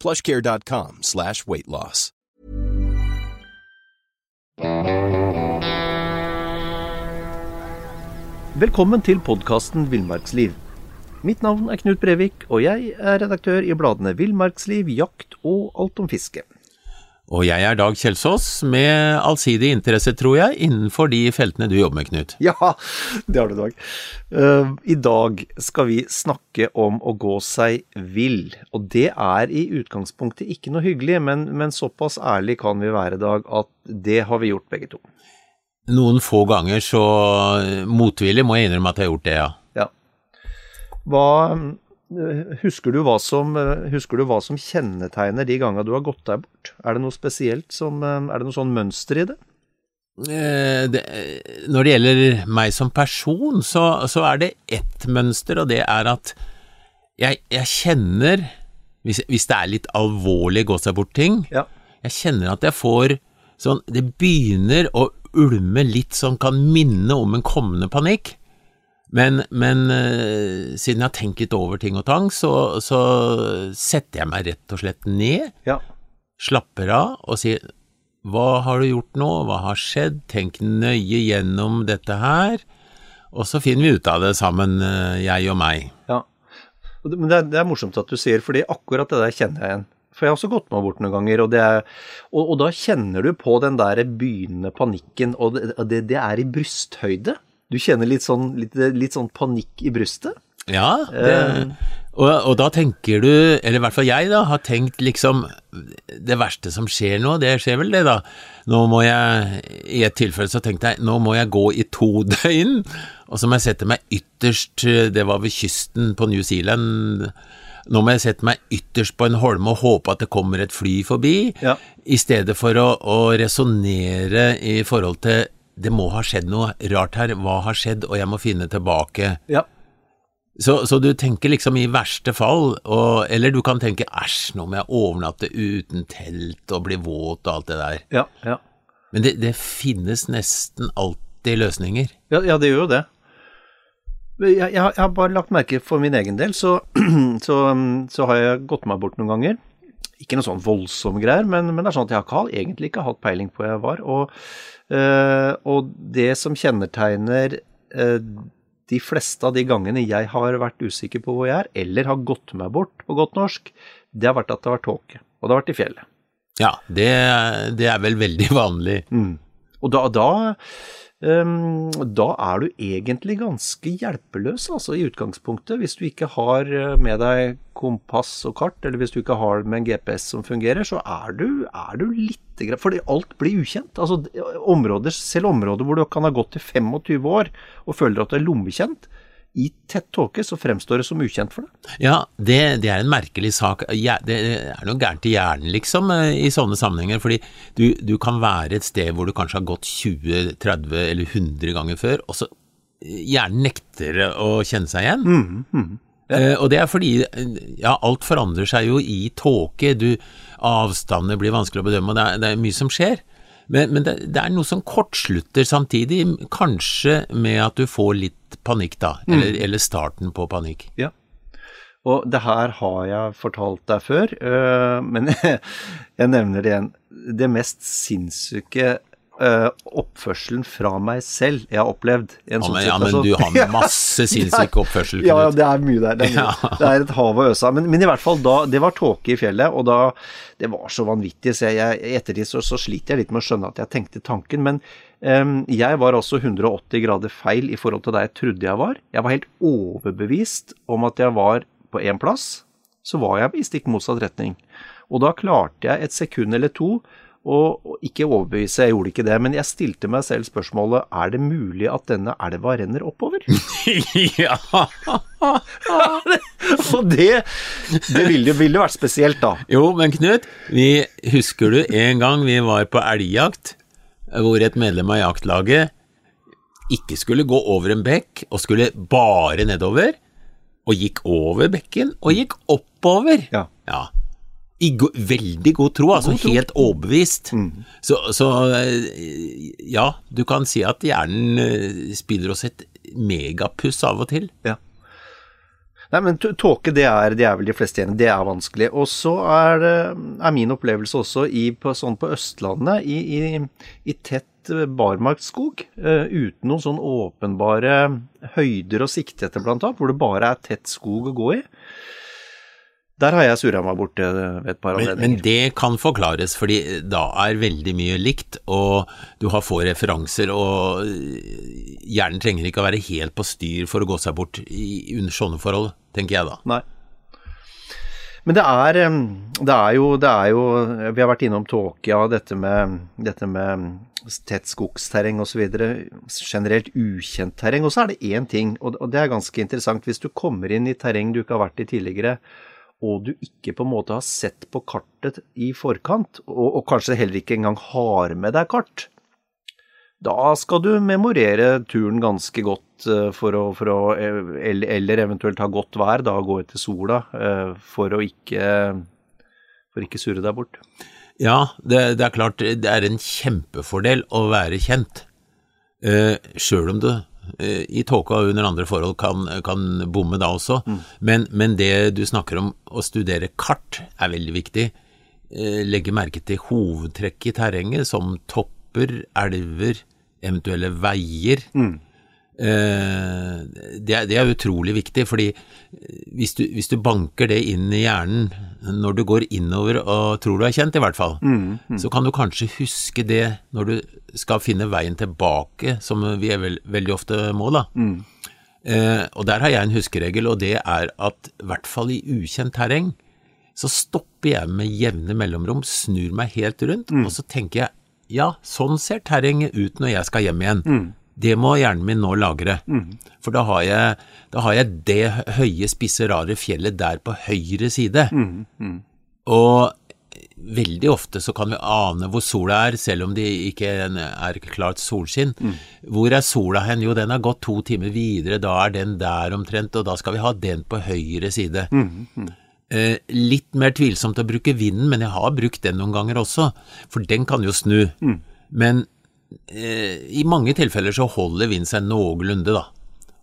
plushcare.com slash weight loss. Velkommen til podkasten Villmarksliv. Mitt navn er Knut Brevik, og jeg er redaktør i bladene Villmarksliv, Jakt og Alt om fiske. Og jeg er Dag Kjelsås, med allsidig interesse, tror jeg, innenfor de feltene du jobber med, Knut. Ja, det har du, Dag. Uh, I dag skal vi snakke om å gå seg vill. Og det er i utgangspunktet ikke noe hyggelig, men, men såpass ærlig kan vi være, Dag, at det har vi gjort begge to. Noen få ganger så motvillig må jeg innrømme at jeg har gjort det, ja. ja. Hva Husker du, som, husker du, hva som, kjennetegner de gangene du har gått deg bort? Er det noe spesielt som Er det noe sånn mønster i det? Eh, det når det gjelder meg som person, så, så, er det ett mønster, og det er at jeg, jeg kjenner hvis, hvis, det er litt alvorlig gå seg bort-ting, ja. jeg kjenner at jeg får sånn Det begynner å ulme litt som kan minne om en kommende panikk. Men, men uh, siden jeg har tenkt litt over ting og tang, så, så setter jeg meg rett og slett ned, ja. slapper av og sier hva har du gjort nå, hva har skjedd, tenk nøye gjennom dette her, og så finner vi ut av det sammen, uh, jeg og meg. Ja, men det er, det er, morsomt at du sier, fordi akkurat det der kjenner jeg igjen. For jeg har også gått meg bort noen ganger, og, er, og, og da kjenner du på den der begynnende panikken, og det, det, det er i brysthøyde. Du kjenner litt sånn, litt, litt sånn panikk i brystet? Ja, det, og, og, da tenker du, eller i hvert fall jeg da, har tenkt liksom Det verste som skjer nå, det skjer vel det, da. Nå må jeg I et tilfelle så tenkte jeg nå må jeg gå i to døgn, og så må jeg sette meg ytterst Det var ved kysten på New Zealand. Nå må jeg sette meg ytterst på en holme og håpe at det kommer et fly forbi, ja. i stedet for å, å resonnere i forhold til det må ha skjedd noe rart her, hva har skjedd, og jeg må finne tilbake. Ja. Så, så, du tenker liksom i verste fall, og, eller du kan tenke æsj, nå må jeg overnatte uten telt og bli våt og alt det der. Ja, ja. Men det, det finnes nesten alltid løsninger. Ja, ja, det gjør jo det. Jeg, jeg, jeg, har bare lagt merke for min egen del, så, så, så, har jeg gått meg bort noen ganger. Ikke noe sånn voldsomme greier, men, men, det er sånn at jeg har egentlig ikke hatt peiling på hvor jeg var. Og Uh, og det som kjennetegner uh, de fleste av de gangene jeg har vært usikker på hvor jeg er, eller har gått meg bort på godt norsk, det har vært at det har vært tåke. Og det har vært i fjellet. Ja, det, det er vel veldig vanlig. Mm. Og da, da da er du egentlig ganske hjelpeløs, altså, i utgangspunktet. Hvis du ikke har eh, med deg kompass og kart, eller hvis du ikke har med en GPS som fungerer, så er du, er du litt Fordi alt blir ukjent. Altså, områder, selv områder hvor du kan ha gått i 25 år og føler at du er lommekjent, i tett tåke så fremstår det som ukjent for deg. Ja, det, det er en merkelig sak. Det er noe gærent i hjernen, liksom, eh, i sånne sammenhenger. Fordi du, du, kan være et sted hvor du kanskje har gått 20, 30 eller 100 ganger før, og så eh, hjernen nekter å kjenne seg igjen. Mm, mm. Eh, og det er fordi ja, alt forandrer seg jo i tåke. Avstander blir vanskelig å bedømme, og det er, det er mye som skjer. Men, men det, det, er noe som kortslutter samtidig, kanskje med at du får litt panikk, da. Mm. Eller, eller, starten på panikk. Ja. Og det her har jeg fortalt deg før, øh, men jeg nevner det igjen. Det mest sinnssyke eh, oppførselen fra meg selv jeg har opplevd. en Ja, sånn men, ja, men du har masse sinnssyk oppførsel. Ja, ja, det er mye der. Det er, mye. Det er et hav å øse av. Men, men i hvert fall da Det var tåke i fjellet, og da Det var så vanvittig, så jeg, i ettertid så, så sliter jeg litt med å skjønne at jeg tenkte tanken. Men um, jeg var altså 180 grader feil i forhold til der jeg trodde jeg var. Jeg var helt overbevist om at jeg var på én plass. Så var jeg i stikk motsatt retning. Og da klarte jeg et sekund eller to å ikke overbevise, jeg gjorde ikke det, men jeg stilte meg selv spørsmålet er det mulig at denne elva renner oppover? ja. For det, det ville, ville vært spesielt, da. Jo, men Knut, vi, husker du en gang vi var på elgjakt, hvor et medlem av jaktlaget ikke skulle gå over en bekk, og skulle bare nedover, og gikk over bekken, og gikk oppover. Ja. Ja. I go veldig god tro, altså helt overbevist. Så, så eh, ja, du kan si at hjernen eh, spiller oss et megapuss av og til. Ja. Nei, men tåke, det er, det er vel de fleste enige, det er vanskelig. Og så er, er min opplevelse også i, på, sånn på Østlandet, i, i, i tett barmarksskog, uh, uten noen sånn åpenbare høyder å sikte etter, blant annet, hvor det bare er tett skog å gå i. Der har jeg surra meg bort eh, ved et par Men, men det kan forklares, fordi da er veldig mye likt, og du har få referanser, og hjernen trenger ikke å være helt på styr for å gå seg bort i, under sånne forhold, tenker jeg da. Nei. Men det er, det er jo Det er jo Vi har vært innom tåke, dette med, dette med tett skogsterreng osv. Generelt ukjent terreng. Og så er det én ting, og det er ganske interessant. Hvis du kommer inn i terreng du ikke har vært i tidligere, og du ikke på en måte har sett på kartet i forkant, og, og kanskje heller ikke engang har med deg kart, da skal du memorere turen ganske godt eh, for å, for å eller, eventuelt ha godt vær, da gå etter sola, eh, for å ikke for ikke surre deg bort. Ja, det, det er klart, det er en kjempefordel å være kjent, eh, sjøl om du i tåka og under andre forhold kan, kan bomme da også, men, men det du snakker om å studere kart er veldig viktig. Eh, legge merke til hovedtrekk i terrenget, som topper, elver, eventuelle veier. Eh, det, er, det er utrolig viktig, fordi hvis du, hvis du banker det inn i hjernen når du går innover og tror du er kjent, i hvert fall, så kan du kanskje huske det når du skal finne veien tilbake, som vi er vel, veldig ofte må, da. Eh, og der har jeg en huskeregel, og det er at i hvert fall i ukjent terreng, så stopper jeg med jevne mellomrom, snur meg helt rundt, og så tenker jeg ja, sånn ser terrenget ut når jeg skal hjem igjen. Det må hjernen min nå lagre. For da har, jeg, da har jeg det høye, spisse, rare fjellet der på høyre side. Og veldig ofte så kan vi ane hvor sola er, selv om det ikke er klart solskinn. Hvor er sola hen? Jo, den har gått to timer videre, da er den der omtrent, og da skal vi ha den på høyre side. Eh, litt mer tvilsomt å bruke vinden, men jeg har brukt den noen ganger også, for den kan jo snu. Men i mange tilfeller så holder vind seg noenlunde, da.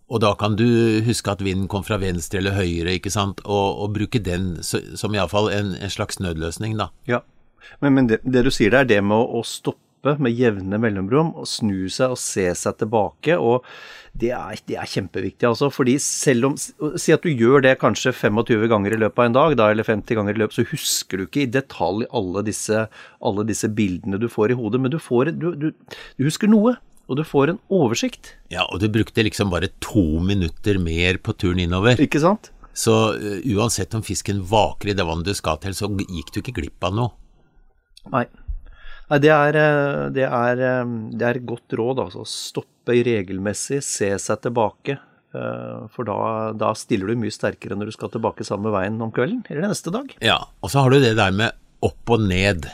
Og da kan du huske at vinden kom fra venstre eller høyre, ikke sant, og, og bruke den så, som iallfall en, en slags nødløsning, da. Ja. Men, men det, det du sier der, det med å, å stoppe med jevne mellomrom, og snu seg og se seg tilbake, og det er, det er kjempeviktig, altså. Fordi selv om Si at du gjør det kanskje 25 ganger i løpet av en dag, da, eller 50 ganger i løpet, så husker du ikke i detalj alle disse, alle disse bildene du får i hodet, men du, får, du, du, du husker noe. Og du får en oversikt, Ja, og du brukte liksom bare to minutter mer på turen innover. ikke sant? Så uh, uansett om fisken vaker i det vannet du skal til, så gikk du ikke glipp av noe. Nei. Nei, det er, eh, det er, eh, det er godt råd, altså. Stoppe regelmessig, se seg tilbake. eh, For da, da stiller du mye sterkere når du skal tilbake samme veien om kvelden, eller neste dag. Ja, og så har du det der med opp og ned.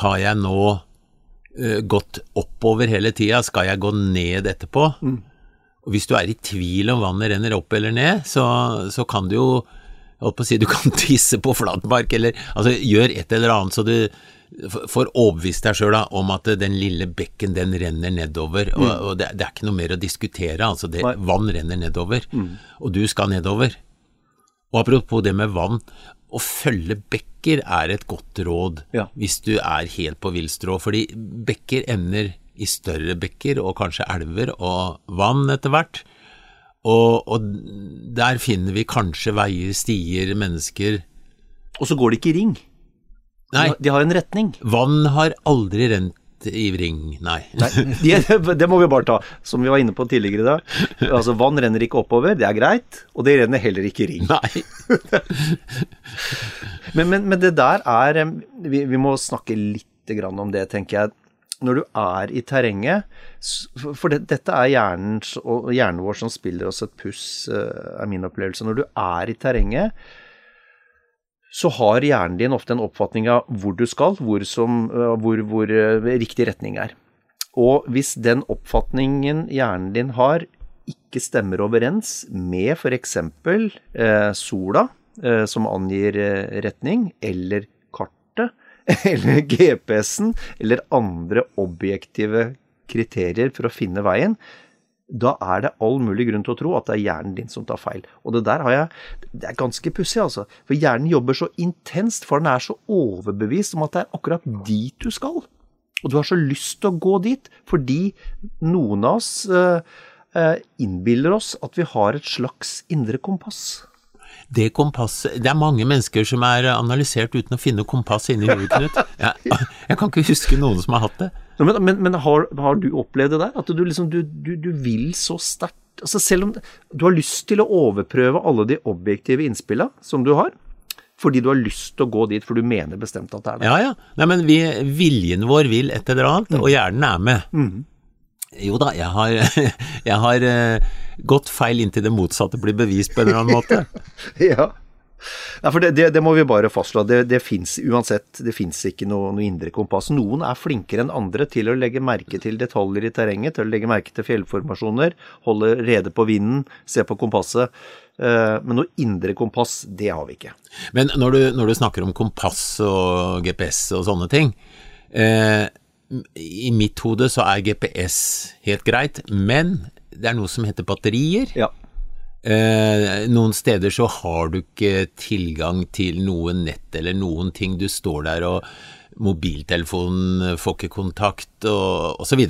Har jeg nå uh, gått oppover hele tida, skal jeg gå ned etterpå? Og hvis du er i tvil om vannet renner opp eller ned, så, så kan du jo holdt på å si, du kan tisse på flatmark, eller altså gjør et eller annet så du får overbevist deg sjøl om at den lille bekken den renner nedover. Og, og det, det er ikke noe mer å diskutere, altså det, vann renner nedover, og du skal nedover. Og apropos det med vann, å følge bekker er et godt råd Ja. hvis du er helt på villstrå, fordi bekker ender i større bekker og kanskje elver og vann etter hvert. Og, og der finner vi kanskje veier, stier, mennesker Og så går det ikke i ring. Nei, De har en retning. vann har aldri rent i ring, nei. Nei, Det, det må vi bare ta, som vi var inne på tidligere i dag. Altså, vann renner ikke oppover, det er greit, og det renner heller ikke i ring. Nei. Men, men, men det der er vi, vi må snakke litt grann om det, tenker jeg. Når du er i terrenget For for det, dette er hjernen, hjernen vår som spiller oss et puss, eh, er min opplevelse. Når du er i terrenget, så har hjernen din ofte en oppfatning av hvor du skal, hvor, som, hvor, hvor riktig retning er. Og hvis den oppfatningen hjernen din har, ikke stemmer overens med f.eks. Eh, sola, eh, som angir retning, eller kartet, eller GPS-en, eller andre objektive kriterier for å finne veien, da er det all mulig grunn til å tro at det er hjernen din som tar feil. Og det der har jeg Det er ganske pussig, altså. For hjernen jobber så intenst, for den er så overbevist om at det er akkurat dit du skal. Og du har så lyst til å gå dit, fordi noen av oss eh, eh, innbiller oss at vi har et slags indre kompass. Det kompasset Det er mange mennesker som er analysert uten å finne kompass inni hodet, Knut. Jeg, jeg kan ikke huske noen som har hatt det. Men, men, men har, har du opplevd det der? At du liksom du, du, du vil så sterkt altså Selv om du har lyst til å overprøve alle de objektive innspilla som du har, fordi du har lyst til å gå dit, for du mener bestemt at det er det. Ja, ja. Nei, men vi, viljen vår vil et eller annet, og hjernen er med. Jo da, jeg har, jeg har eh, gått feil inntil det motsatte blir bevist på en eller annen måte. Ja. Nei, for det, det, det må vi bare fastslå. Det, det fins uansett, det fins ikke noe, noe indre kompass. Noen er flinkere enn andre til å legge merke til detaljer i terrenget, til å legge merke til fjellformasjoner, holde rede på vinden, se på kompasset. Eh, Men noe indre kompass, det har vi ikke. Men når du, når du snakker om kompass og GPS og sånne ting eh, I mitt hode så er GPS helt greit, men det er noe som heter batterier. Ja. Eh, noen steder så har du ikke tilgang til noe nett eller noen ting. Du står der og mobiltelefonen får ikke kontakt og, osv..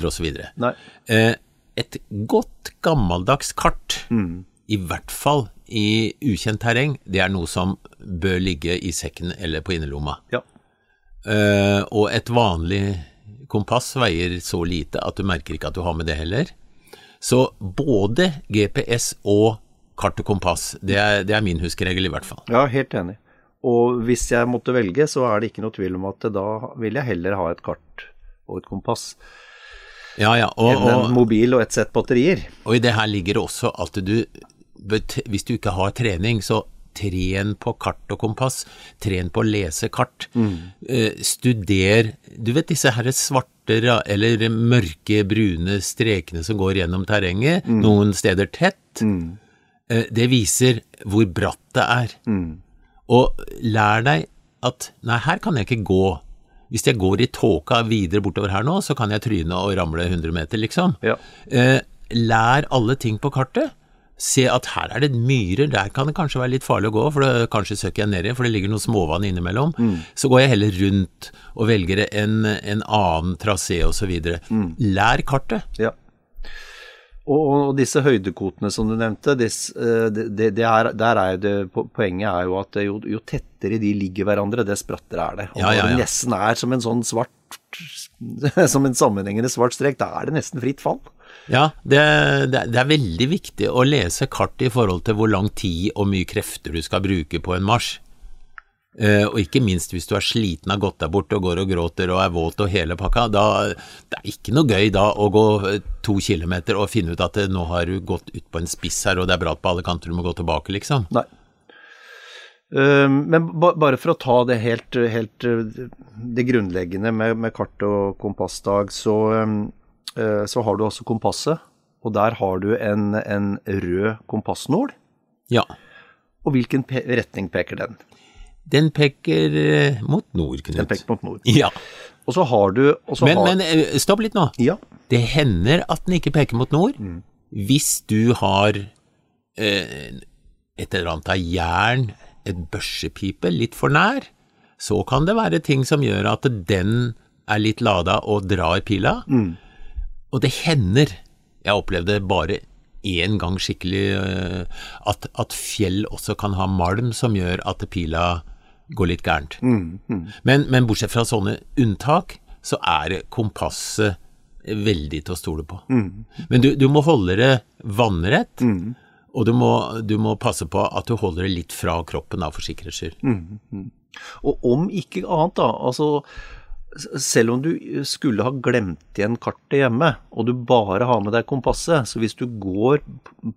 Nei. Eh, et godt gammeldags kart, i hvert fall i ukjent terreng, det er noe som bør ligge i sekken eller på innerlomma. Ja. Eh, og et vanlig kompass veier så lite at du merker ikke at du har med det heller. Så både GPS og kart og kompass, det er, det er min huskeregel i hvert fall. Ja, helt enig. Og hvis jeg måtte velge, så er det ikke noe tvil om at da vil jeg heller ha et kart og et kompass Ja, ja, og, enn en mobil og et sett batterier. og i det her ligger det også at du, hvis du ikke har trening, så tren på kart og kompass, tren på å lese kart. Eh, studer Du vet disse her svarte eller mørke, brune strekene som går gjennom terrenget, noen steder tett. Eh, det viser hvor bratt det er. Og lær deg at nei, her kan jeg ikke gå. Hvis jeg går i tåka videre bortover her nå, så kan jeg tryne og ramle 100 meter, liksom. Ja. Eh, lær alle ting på kartet. Se at her er det myrer, der kan det kanskje være litt farlig å gå, for det, kanskje søker jeg nedi, for det ligger noe småvann innimellom. Så går jeg heller rundt og velger en, en annen trasé osv. Lær kartet. Ja. Og, og disse høydekotene som du nevnte, dis, eh, det, det, det er, der er det, poenget er jo at jo, jo tettere de ligger hverandre, dess brattere er det. Og Ja, ja, ja. det nesten er som en sånn svart som en sammenhengende svart strek, da er det nesten fritt fall. Ja, det, det, er veldig viktig å lese kart i forhold til hvor lang tid og mye krefter du skal bruke på en marsj. Eh, og ikke minst hvis du er sliten, har gått deg bort og går og gråter og er våt og hele pakka. Da, det er ikke noe gøy da å gå eh, to kilometer og finne ut at eh, nå har du gått ut på en spiss her og det er bratt på alle kanter, du må gå tilbake, liksom. Nei. Men ba, bare for å ta det helt, helt det grunnleggende med, med kart og kompassdag, så, så har du også kompasset. Og der har du en, en rød kompassnål. Ja. Og hvilken pe retning peker den? Den peker eh, mot nord, Knut. Den peker mot nord. Ja. Og så har du Men, har, men eh, stopp litt nå. Ja. Det hender at den ikke peker mot nord, hvis du har eh, et eller annet av jern et børsepipe litt for nær, så kan det være ting som gjør at den er litt lada og drar pila. Og det hender, jeg opplevde bare én gang skikkelig, eh, at, at fjell også kan ha malm som gjør at pila går litt gærent. Men, men bortsett fra sånne unntak, så er kompasset veldig til å stole på. Men du, du må holde det vannrett, og du må, du må passe på at du holder det litt fra kroppen, da, for sikkerhets skyld. Og om ikke annet, da, altså selv om du skulle ha glemt igjen kartet hjemme, og du bare har med deg kompasset, så hvis du går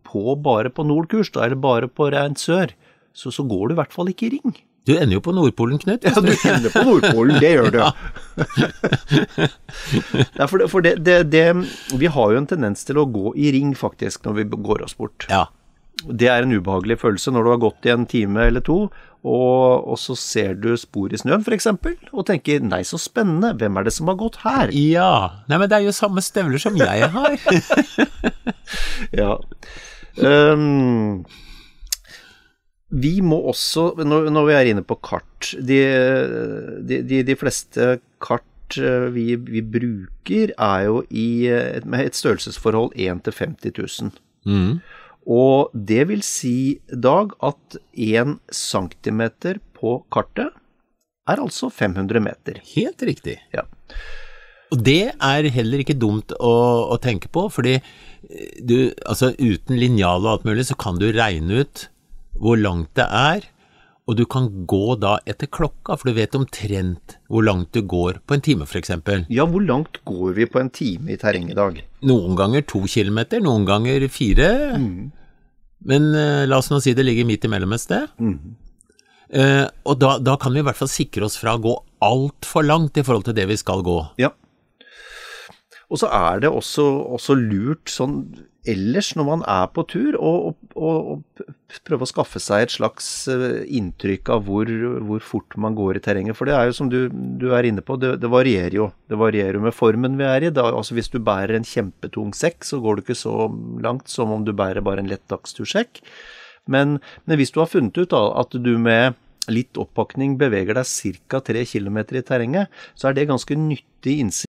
på bare på nordkurs, da, eller bare på rent sør, så, så går du i hvert fall ikke i ring. Du ender jo på Nordpolen, Knut. Ja, du ender på Nordpolen, det gjør du. Nei, for det, for det, det, det, vi har jo en tendens til å gå i ring, faktisk, når vi går oss bort. Ja. Det er en ubehagelig følelse når du har gått i en time eller to, og, og så ser du spor i snøen f.eks., og tenker 'nei, så spennende, hvem er det som har gått her'? ja. Nei, men det er jo samme støvler som jeg har. Ja. Um, vi må også, når, når vi er inne på kart De, de, de, de fleste kart eh, vi, vi bruker, er jo i med et størrelsesforhold 1 til 50 000. Mm. Og det vil si, Dag, at 1 centimeter på kartet er altså 500 meter. Helt riktig. Ja. Og det er heller ikke dumt å, å tenke på, fordi eh, du, altså uten linjal og alt mulig, så kan du regne ut hvor langt det er, og du kan gå da etter klokka, for du vet omtrent hvor langt du går på en time, for eksempel. ja, hvor langt går vi på en time i terreng i dag? Noen ganger to kilometer, noen ganger fire. Men uh, la oss nå si det ligger midt imellom et sted. Eh, og da, da kan vi i hvert fall sikre oss fra å gå altfor langt i forhold til det vi skal gå. Ja. Og så er det også, også lurt sånn ellers når man er på tur, og, å- å prøve å skaffe seg et slags eh, inntrykk av hvor, hvor fort man går i terrenget. For det er jo som du, du er inne på, det, det varierer jo. Det varierer jo med formen vi er i. Da, altså Hvis du bærer en kjempetung sekk, så går du ikke så langt som om du bærer bare en lett dagstursekk. Men, men hvis du har funnet ut da, at du med litt oppakning beveger deg ca. 3 km i terrenget, så er det ganske nyttig innsikt.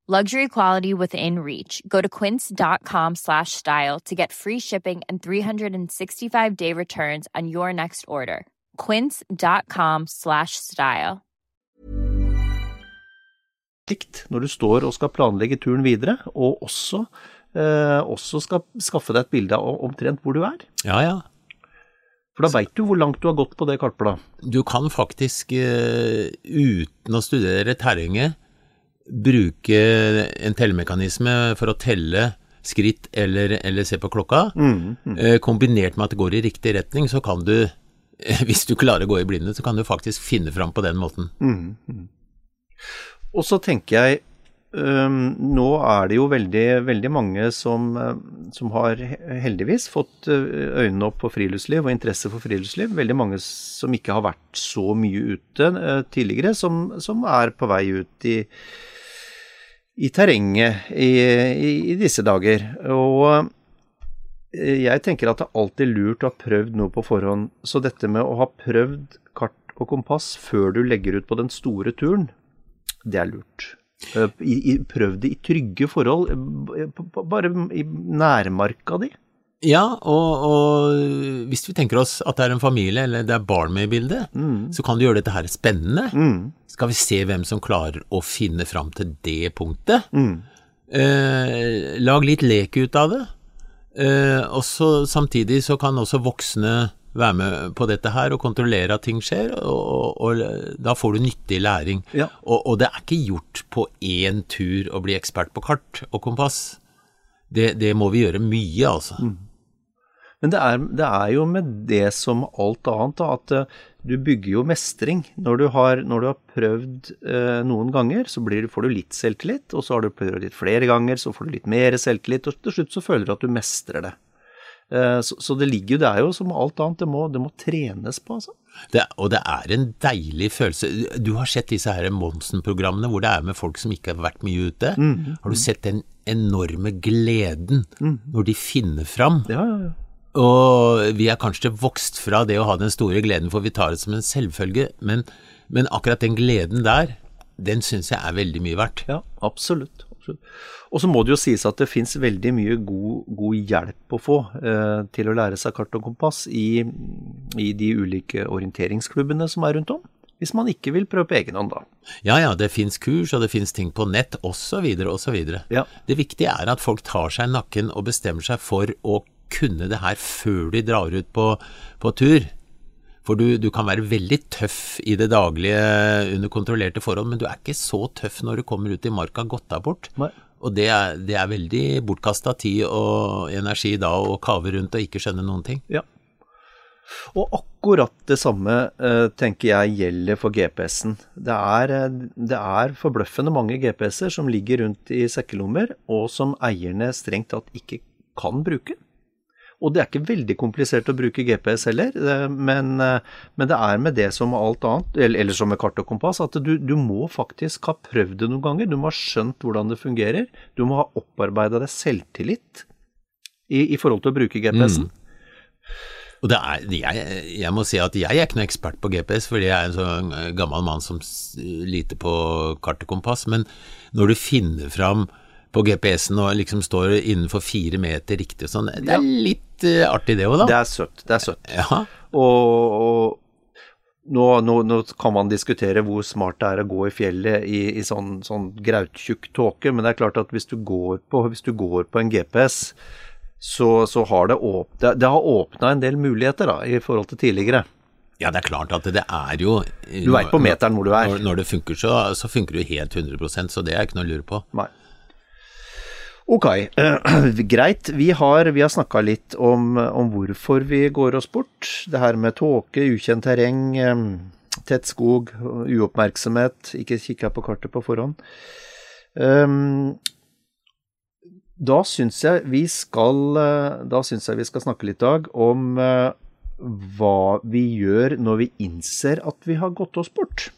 Luxury quality within reach. Go to quince.com slash style to get free shipping and 365 day returns on your next order. Quince.com slash style. når du står og skal planlegge turen videre, og også, eh, også skal skaffe deg et bilde av omtrent hvor du er. Ja, ja. For da veit du hvor langt du har gått på det kartbladet. Du kan faktisk, eh, uten å studere terrenget, bruke en tellemekanisme for å telle skritt eller, eller se på klokka. Eh, Kombinert med at det går i riktig retning, så kan du, hvis du klarer å gå i blinde, så kan du faktisk finne fram på den måten. Og så tenker jeg Um, Nå er det jo veldig, veldig mange som, som har heldigvis fått øh, øynene opp på friluftsliv og interesse for friluftsliv. Veldig mange som ikke har vært så mye ute uh, tidligere, som, som er på vei ut i, i terrenget i, i, i disse dager. Og øh, jeg tenker at det er alltid lurt å ha prøvd noe på forhånd. Så dette med å ha prøvd kart og kompass før du legger ut på den store turen, det er lurt. Eh, prøv det i trygge forhold, eh, bare i nærmarka di. Ja, og, og hvis vi tenker oss at det er en familie, eller det er barn med i bildet, så kan du gjøre dette her spennende. Skal vi se hvem som klarer å finne fram til det punktet? Eh, lag litt lek ut av det. Eh, og så samtidig så kan også voksne være med på dette her og kontrollere at ting skjer, og, og, og da får du nyttig læring. Ja. Og, og det er ikke gjort på én tur å bli ekspert på kart og kompass. Det, det må vi gjøre mye, altså. Men det er, det er jo med det som alt annet, da, at eh, du bygger jo mestring. Når du har, når du har prøvd eh, noen ganger, så blir, får du litt selvtillit, og så har du prøvd litt flere ganger, så får du litt mer selvtillit, og til slutt så føler du at du mestrer det. Eh, så, så det ligger jo, det er jo som alt annet, det må, det må trenes på, altså. Det, og det er en deilig følelse. Du har sett disse her Monsen-programmene hvor det er med folk som ikke har vært mye ute. Har du sett den enorme gleden når de finner fram? Ja, ja, ja. Og vi er kanskje vokst fra det å ha den store gleden, for vi tar det som en selvfølge, men, men akkurat den gleden der, den syns jeg er veldig mye verdt. Ja, absolutt. absolutt. Og så må det jo sies at det fins veldig mye god, god hjelp å få eh, til å lære seg kart og kompass i, i de ulike orienteringsklubbene som er rundt om. Hvis man ikke vil prøve på egen hånd, da. Ja ja, det fins kurs, og det fins ting på nett, osv., osv. Ja. Det viktige er at folk tar seg nakken og bestemmer seg for å kunne det her før de drar ut på, på tur. For du, du kan være veldig tøff i det daglige under kontrollerte forhold, men du er ikke så tøff når du kommer ut i marka godt deg bort. Nei. Og det er, det er veldig bortkasta tid og energi da å kave rundt og ikke skjønne noen ting. Ja. Og akkurat det samme eh, tenker jeg gjelder for GPS-en. Det eh, det er forbløffende mange GPS-er som ligger rundt i sekkelommer, og som eierne strengt tatt ikke kan bruke. Og det er ikke veldig komplisert å bruke GPS heller, eh, men, eh, men det er med det som med alt annet, eller, eller som med kart og kompass, at du, du må faktisk ha prøvd det noen ganger. Du må ha skjønt hvordan det fungerer. Du må ha opparbeida deg selvtillit i, i forhold til å bruke GPS-en. Og det er, jeg, jeg må si at jeg er ikke noen ekspert på GPS, fordi jeg er en sånn gammel mann som lite på kart og kompass, men når du finner fram på GPS-en og liksom står innenfor fire meter riktig og sånn, det er litt eh, artig det òg, da. Det er søtt. Det er søtt. Ja, Og, og nå, nå, nå kan man diskutere hvor smart det er å gå i fjellet i, i sånn, sånn grauttjukk tåke, men det er klart at hvis du går på, hvis du går på en GPS, så, så har det, åp det, det har åpna en del muligheter da, i forhold til tidligere. ja, det er klart at det er jo Du veit på meteren hvor du er. Når, når det funker, så, så funker det jo helt 100% så det er ikke noe å lure på. Nei. Ok, eh, greit. Vi har, vi har snakka litt om, om hvorfor vi går oss bort. Det her med tåke, ukjent terreng, tett skog, uoppmerksomhet. Ikke kikka på kartet på forhånd. Um, da syns jeg vi skal eh, jeg vi skal snakke litt, Dag, om eh, hva vi gjør når vi innser at vi har gått oss bort.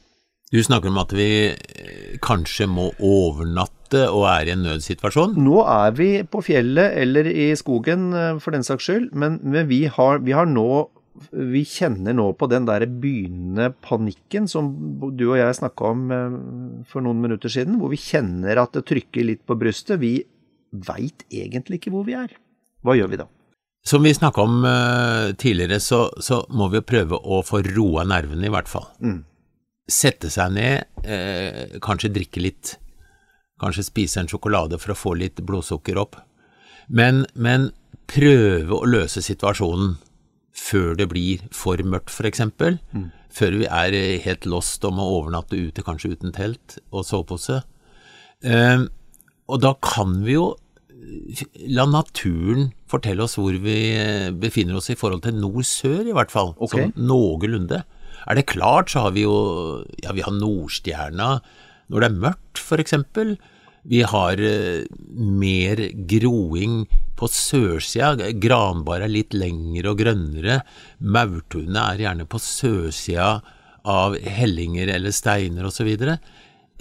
Du snakker om at vi kanskje må overnatte og er i en nødsituasjon. Nå er vi på fjellet eller i skogen, eh, for den saks skyld, men, men vi, har, vi har nå Vi kjenner nå på den der begynnende panikken som du og jeg snakka om eh, for noen minutter siden, hvor vi kjenner at det trykker litt på brystet. Vi veit egentlig ikke hvor vi er. Hva gjør vi da? Som vi snakka om eh, tidligere, så, så må vi prøve å få roa nervene, i hvert fall. Sette seg ned, eh, kanskje drikke litt, kanskje spise en sjokolade for å få litt blodsukker opp. Men, men prøve å løse situasjonen før det blir for mørkt, for eksempel. Før vi er eh, helt lost og må overnatte ute, kanskje uten telt og sovepose. Eh, og da kan vi jo la naturen fortelle oss hvor vi eh, befinner oss i forhold til nord-sør, i hvert fall. Okay. Sånn noenlunde. Er det klart, så har vi jo ja, vi har Nordstjerna når det er mørkt, eksempel. Vi har eh, mer groing på sørsida. Granbar er litt lengre og grønnere. Maurtunet er gjerne på sørsida av hellinger eller steiner osv.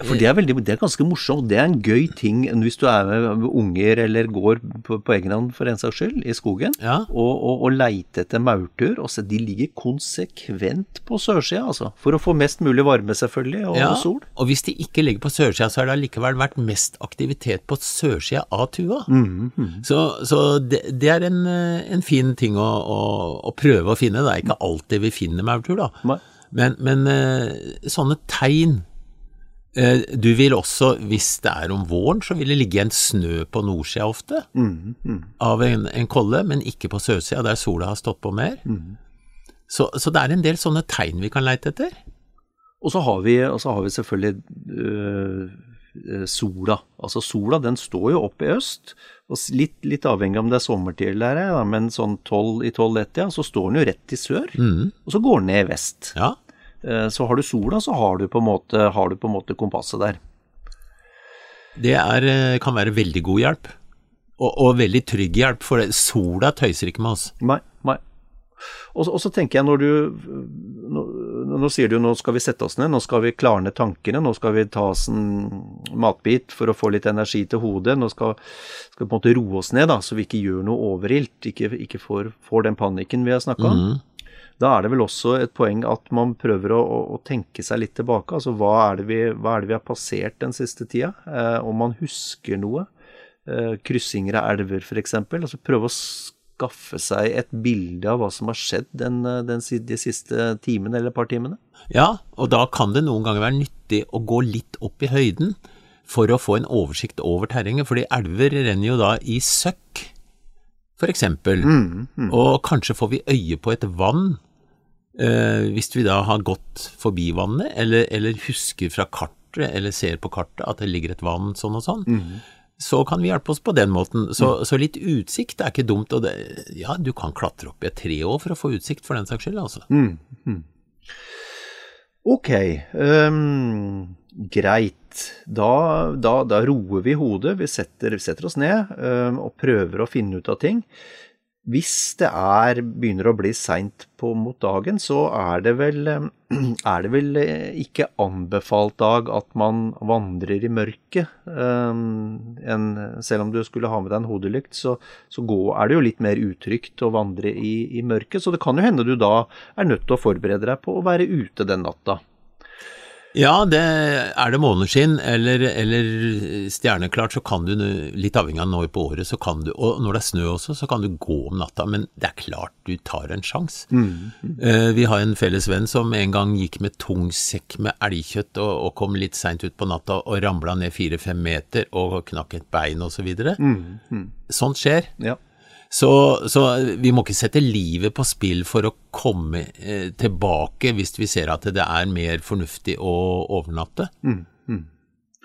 For det er, veldig, det er ganske morsomt. Det er en gøy ting hvis du er med unger eller går på, på egen hånd for en saks skyld i skogen, Ja. og, og, og leite etter maurtuer. Og så de ligger konsekvent på sørsida, altså. For å få mest mulig varme, selvfølgelig, og, Ja, sol. og hvis de ikke ligger på sørsida, så har det allikevel vært mest aktivitet på sørsida av tua. Så, så det, det er en, en fin ting å, å, å prøve å finne. Det er ikke alltid vi finner maurtur, da. Men, men eh, sånne tegn Du vil også, hvis det er om våren, så vil det ligge en snø på nordsida ofte av en, en kolle, men ikke på sørsida, der sola har stått på mer. Så, så det er en del sånne tegn vi kan leite etter. Og så har vi, og så har vi selvfølgelig øh, øh, sola. Altså sola den står jo opp i øst, og litt, litt avhengig om det er sommertid eller ei, men sånn 12 i 12-1, ja, så står den jo rett i sør, og så går den ned i vest. Ja. Eh, Så har du sola, så har du på en måte, har du på en måte kompasset der. Det er, eh, kan være veldig god hjelp, og, og veldig trygg hjelp, for sola tøyser ikke med oss. Nei, nei. Og, så- og så tenker jeg når du nå, nå sier du nå skal vi sette oss ned, nå skal vi klarne tankene, nå skal vi ta oss en matbit for å få litt energi til hodet, nå skal, skal vi på en måte roe oss ned, da, så vi ikke gjør noe overilt, ikke, ikke får, får den panikken vi har snakka om. Da er det vel også et poeng at man prøver å, å, tenke seg litt tilbake. Altså hva er det vi, er det vi har passert den siste tida? Eh, om man husker noe. Eh, kryssinger av elver f.eks. Altså prøve å skaffe seg et bilde av hva som har skjedd den, eh, den, de siste timene eller par timene. Ja, og da kan det noen ganger være nyttig å gå litt opp i høyden for å få en oversikt over terrenget, fordi elver renner jo da i søkk, for eksempel. Og kanskje får vi øye på et vann, eh, hvis vi da har gått forbi vannet, eller, eller husker fra kartet, eller ser på kartet at det ligger et vann sånn og sånn. Så kan vi hjelpe oss på den måten. Så, så litt utsikt er ikke dumt. Og det, ja, du kan klatre opp i et tre år for å få utsikt, for den saks skyld, altså. Ok, um, greit. Da, da, da roer vi hodet, vi setter, setter oss ned um, og prøver å finne ut av ting. Hvis det er, begynner å bli seint mot dagen, så er det, vel, er det vel eh, ikke anbefalt dag at man vandrer i mørket. En, selv om du skulle ha med deg en hodelykt, så, så gå, er det jo litt mer utrygt å vandre i, i mørket. Så det kan jo hende du da er nødt til å forberede deg på å være ute den natta. Ja, det, er det måneskinn eller, eller stjerneklart, så kan du, litt avhengig av når på året, så kan du, og når det er snø også, så kan du gå om natta, men det er klart du tar en sjanse. Eh, vi har en felles venn som en gang gikk med tung sekk med elgkjøtt og, og kom litt seint ut på natta og ramla ned fire-fem meter og knakk et bein og så videre. Sånt skjer. Ja. Så, så vi må ikke sette livet på spill for å komme eh, tilbake hvis vi ser at det er mer fornuftig å overnatte.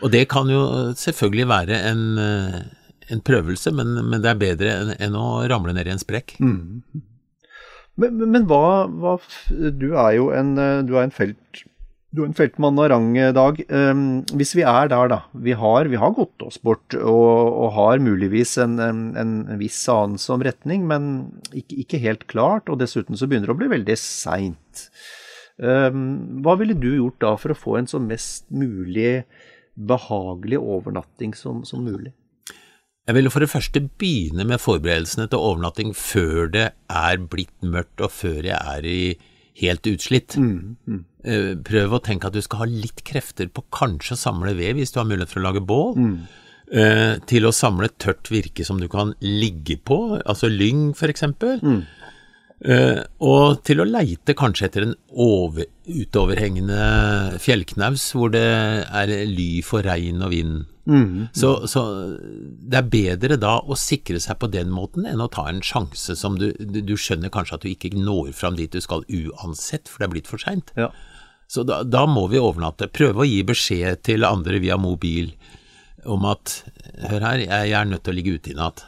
Og det kan jo selvfølgelig være en, eh, en prøvelse, men, men det er bedre enn, enn å ramle ned i en sprekk. Men, men- men hva, hva Du er jo en, eh, du er en felt du er en feltmann av rang, Dag. Um, hvis vi er der, da. Vi har, vi har gått oss bort og, og har muligvis en, en, en viss anelse om retning, men ikke, ikke helt klart. Og dessuten så begynner det å bli veldig seint. Um, hva ville du gjort da for å få en så mest mulig behagelig overnatting som, som mulig? Jeg ville for det første begynne med forberedelsene til overnatting før det er blitt mørkt og før jeg er i helt utslitt. Eh, Prøv å tenke at du skal ha litt krefter på kanskje å samle ved hvis du har mulighet for å lage bål. Mm. til å samle tørt virke som du kan ligge på, altså lyng for eksempel. Eh, og til å leite kanskje etter en over, utoverhengende fjellknaus hvor det er ly for regn og vind. Så, så det er bedre da å sikre seg på den måten enn å ta en sjanse som du, du, skjønner kanskje at du ikke når fram dit du skal uansett, for det er blitt for seint. Ja. Så da, da må vi overnatte. Prøve å gi beskjed til andre via mobil om at hør her, jeg, er nødt til å ligge ute i natt.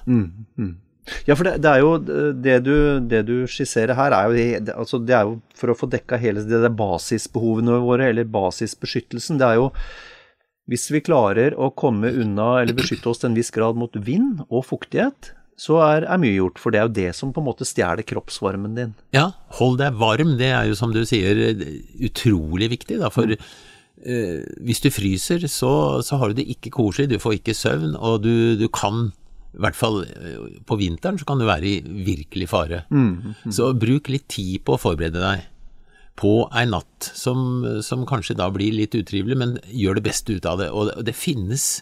Ja, for det, det er jo det du, det du skisserer her, er jo, det, altså det er jo for å få dekka hele det der basisbehovene våre, eller basisbeskyttelsen. Det er jo hvis vi klarer å komme unna eller beskytte oss til en viss grad mot vind og fuktighet, så er, er mye gjort. For det er jo det som på en måte stjeler kroppsvarmen din. Ja, hold deg varm, det er jo som du sier utrolig viktig, da, for eh, hvis du fryser, så, så, har du det ikke koselig, du får ikke søvn, og du, du kan i hvert fall eh, på vinteren så kan du være i virkelig fare. Mm, mm. Så bruk litt tid på å forberede deg på ei natt som, som, kanskje da blir litt utrivelig, men gjør det beste ut av det. Og det, det finnes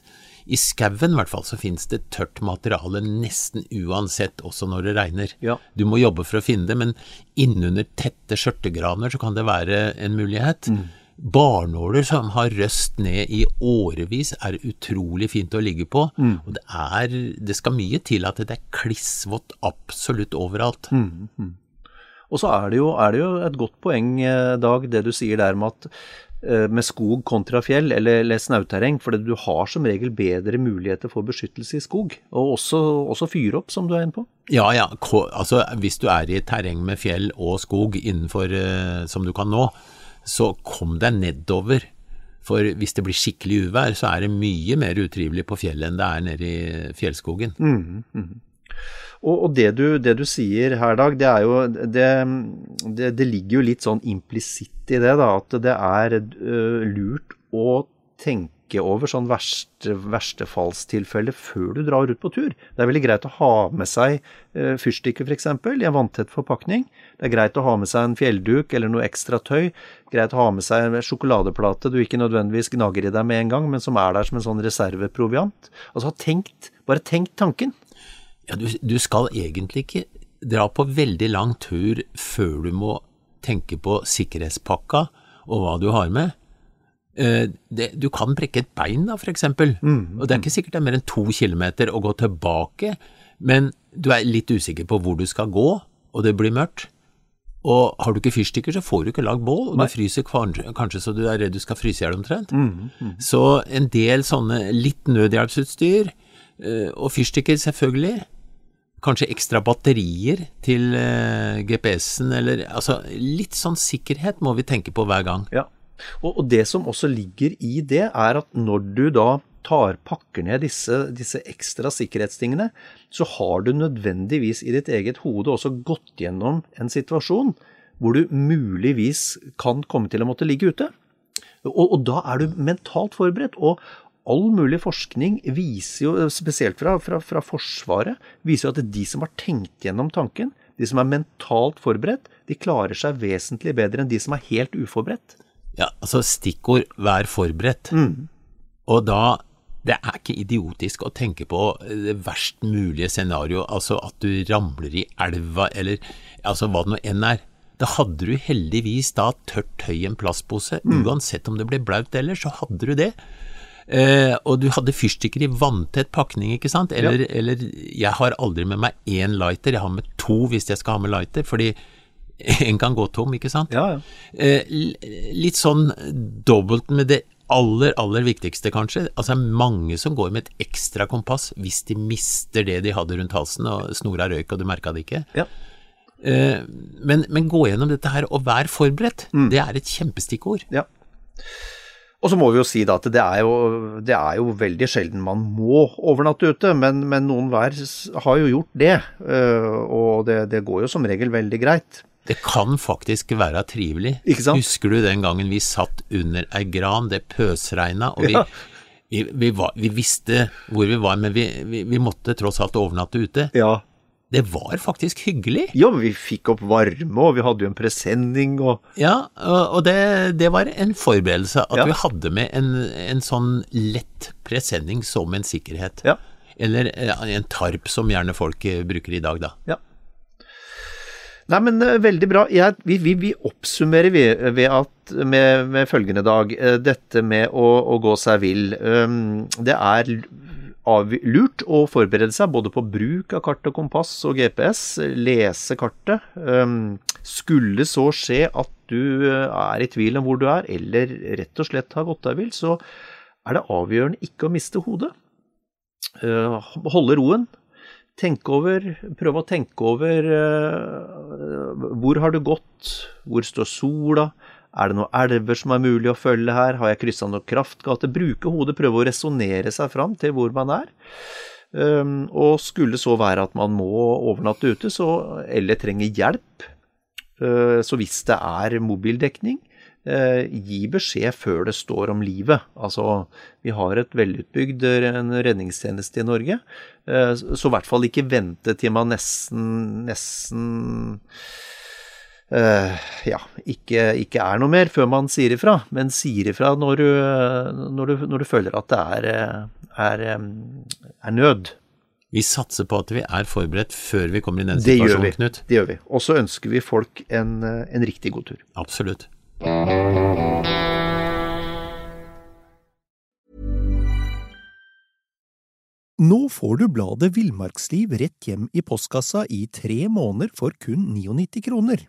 i skauen i hvert fall så finnes det tørt materiale nesten uansett, også når det regner. Ja. Du må jobbe for å finne det, men innunder tette skjørtegraner så kan det være en mulighet. Mm. Barnåler som har røst ned i årevis, er utrolig fint å ligge på. Mm. Og det, er, det skal mye til at det er klissvått absolutt overalt. Mm. Og så er det, jo, er det jo et godt poeng, eh, Dag, det du sier der med at Eh, med skog kontra fjell eller, eller snauterreng, for du har som regel bedre muligheter for beskyttelse i skog, og også, også fyre opp, som du er inne på? Ja, ja. Altså, hvis du er i et terreng med fjell og skog innenfor uh, som du kan nå, så kom deg nedover. For hvis det blir skikkelig uvær, så er det mye mer utrivelig på fjellet enn det er nede i fjellskogen. Mm, mm. Og, og det, du, det, du, sier her, Dag, det jo det, det, ligger jo litt sånn implisitt i det, da. At det er uh, lurt å tenke over sånn verste, verstefallstilfelle før du drar ut på tur. Det er veldig greit å ha med seg uh, fyrstikker f.eks. i en vanntett forpakning. Det er greit å ha med seg en fjellduk eller noe ekstra tøy. Greit å ha med seg en sjokoladeplate du ikke nødvendigvis gnager i deg med en gang, men som er der som en sånn reserveproviant. Altså tenkt, bare tenk tanken. Ja, du, du, skal egentlig ikke dra på veldig lang tur før du må tenke på sikkerhetspakka og hva du har med. Eh, det, du kan brekke et bein da, for eksempel. Mm, og det er ikke sikkert det er mer enn to kilometer å gå tilbake, men du er litt usikker på hvor du skal gå, og det blir mørkt. Og har du ikke fyrstikker, så får du ikke lagd bål, og du fryser kanskje så du er redd du skal fryse i hjel omtrent. Mm, mm. Så en del sånne litt nødhjelpsutstyr, eh, og fyrstikker selvfølgelig, Kanskje ekstra batterier til uh, GPS-en, eller altså litt sånn sikkerhet må vi tenke på hver gang. Ja, og, og, det som også ligger i det, er at når du da tar, pakker ned disse, disse ekstra sikkerhetstingene, så har du nødvendigvis i ditt eget hode også gått gjennom en situasjon hvor du muligvis kan komme til å måtte ligge ute. Og, og da er du mentalt forberedt. Og all mulig forskning viser jo, spesielt fra, fra, fra, Forsvaret, viser jo at de som har tenkt gjennom tanken, de som er mentalt forberedt, de klarer seg vesentlig bedre enn de som er helt uforberedt. Ja, altså stikkord 'vær forberedt'. Mm. Og da Det er ikke idiotisk å tenke på det verst mulige scenario, altså at du ramler i elva, eller altså hva det nå enn er. Da hadde du heldigvis da tørt tøy i en plastpose. Mm. Uansett om det ble blaut ellers, så hadde du det. Eh, og du hadde fyrstikker i vanntett pakning, ikke sant? Eller, ja. eller, jeg har aldri med meg én lighter, jeg har med to hvis jeg skal ha med lighter, fordi en kan gå tom, ikke sant? Ja, ja. Eh, litt sånn dobbelt med det aller, aller viktigste, kanskje. Altså mange som går med et ekstra kompass hvis de mister det de hadde rundt halsen og snora røyk og du merka det ikke. Ja. Eh, men, men, gå gjennom dette her og vær forberedt. Mm. Det er et kjempestikkord. Ja. Og så må vi jo si at det er jo, det er jo veldig sjelden man må overnatte ute, men, men noen hver har jo gjort det. Øh, og det, det, går jo som regel veldig greit. Det kan faktisk være trivelig. Ikke sant? Husker du den gangen vi satt under ei gran, det pøsregna, og vi, ja. vi, vi, var, vi, visste hvor vi var, men vi, måtte tross alt overnatte ute. Ja, det var faktisk hyggelig. Ja, vi fikk opp varme, og vi hadde jo en presenning og Ja, og det, det var en forberedelse at ja. vi hadde med en, en, sånn lett presenning som en sikkerhet. Ja. Eller en tarp, som gjerne folk eh, bruker i dag, da. Ja. Nei, men uh, veldig bra. Jeg, vi, vi, vi, oppsummerer vi, ved at, med, med følgende, Dag. Dette med å, å gå seg vill. Um, det er lurt å forberede seg både på bruk av kart og kompass og GPS, lese kartet. Skulle så skje at du eh, er i tvil om hvor du er, eller rett og slett har gått deg vill, så er det avgjørende ikke å miste hodet. Eh, holde roen. Tenke over, prøve å tenke over eh, hvor har du gått, hvor står sola, er det noen elver som er mulig å følge her? Har jeg kryssa noen kraftgater? Bruke hodet, prøve å resonnere seg fram til hvor man er. Og skulle så være at man må overnatte ute, så, eller trenger hjelp, uh, så hvis det er mobildekning, eh, gi beskjed før det står om livet. Altså, vi har et velutbygd en redningstjeneste i Norge, så i hvert fall ikke vente til man nesten, nesten Uh, ja, ikke, ikke, er noe mer før man sier ifra, men sier ifra når du, når du, når du føler at det er, er, er, nød. Vi satser på at vi er forberedt før vi kommer i den situasjonen, Knut. Det gjør vi. Og så ønsker vi folk en, en riktig god tur. Absolutt. Nå får du bladet Villmarksliv rett hjem i postkassa i tre måneder for kun 99 kroner.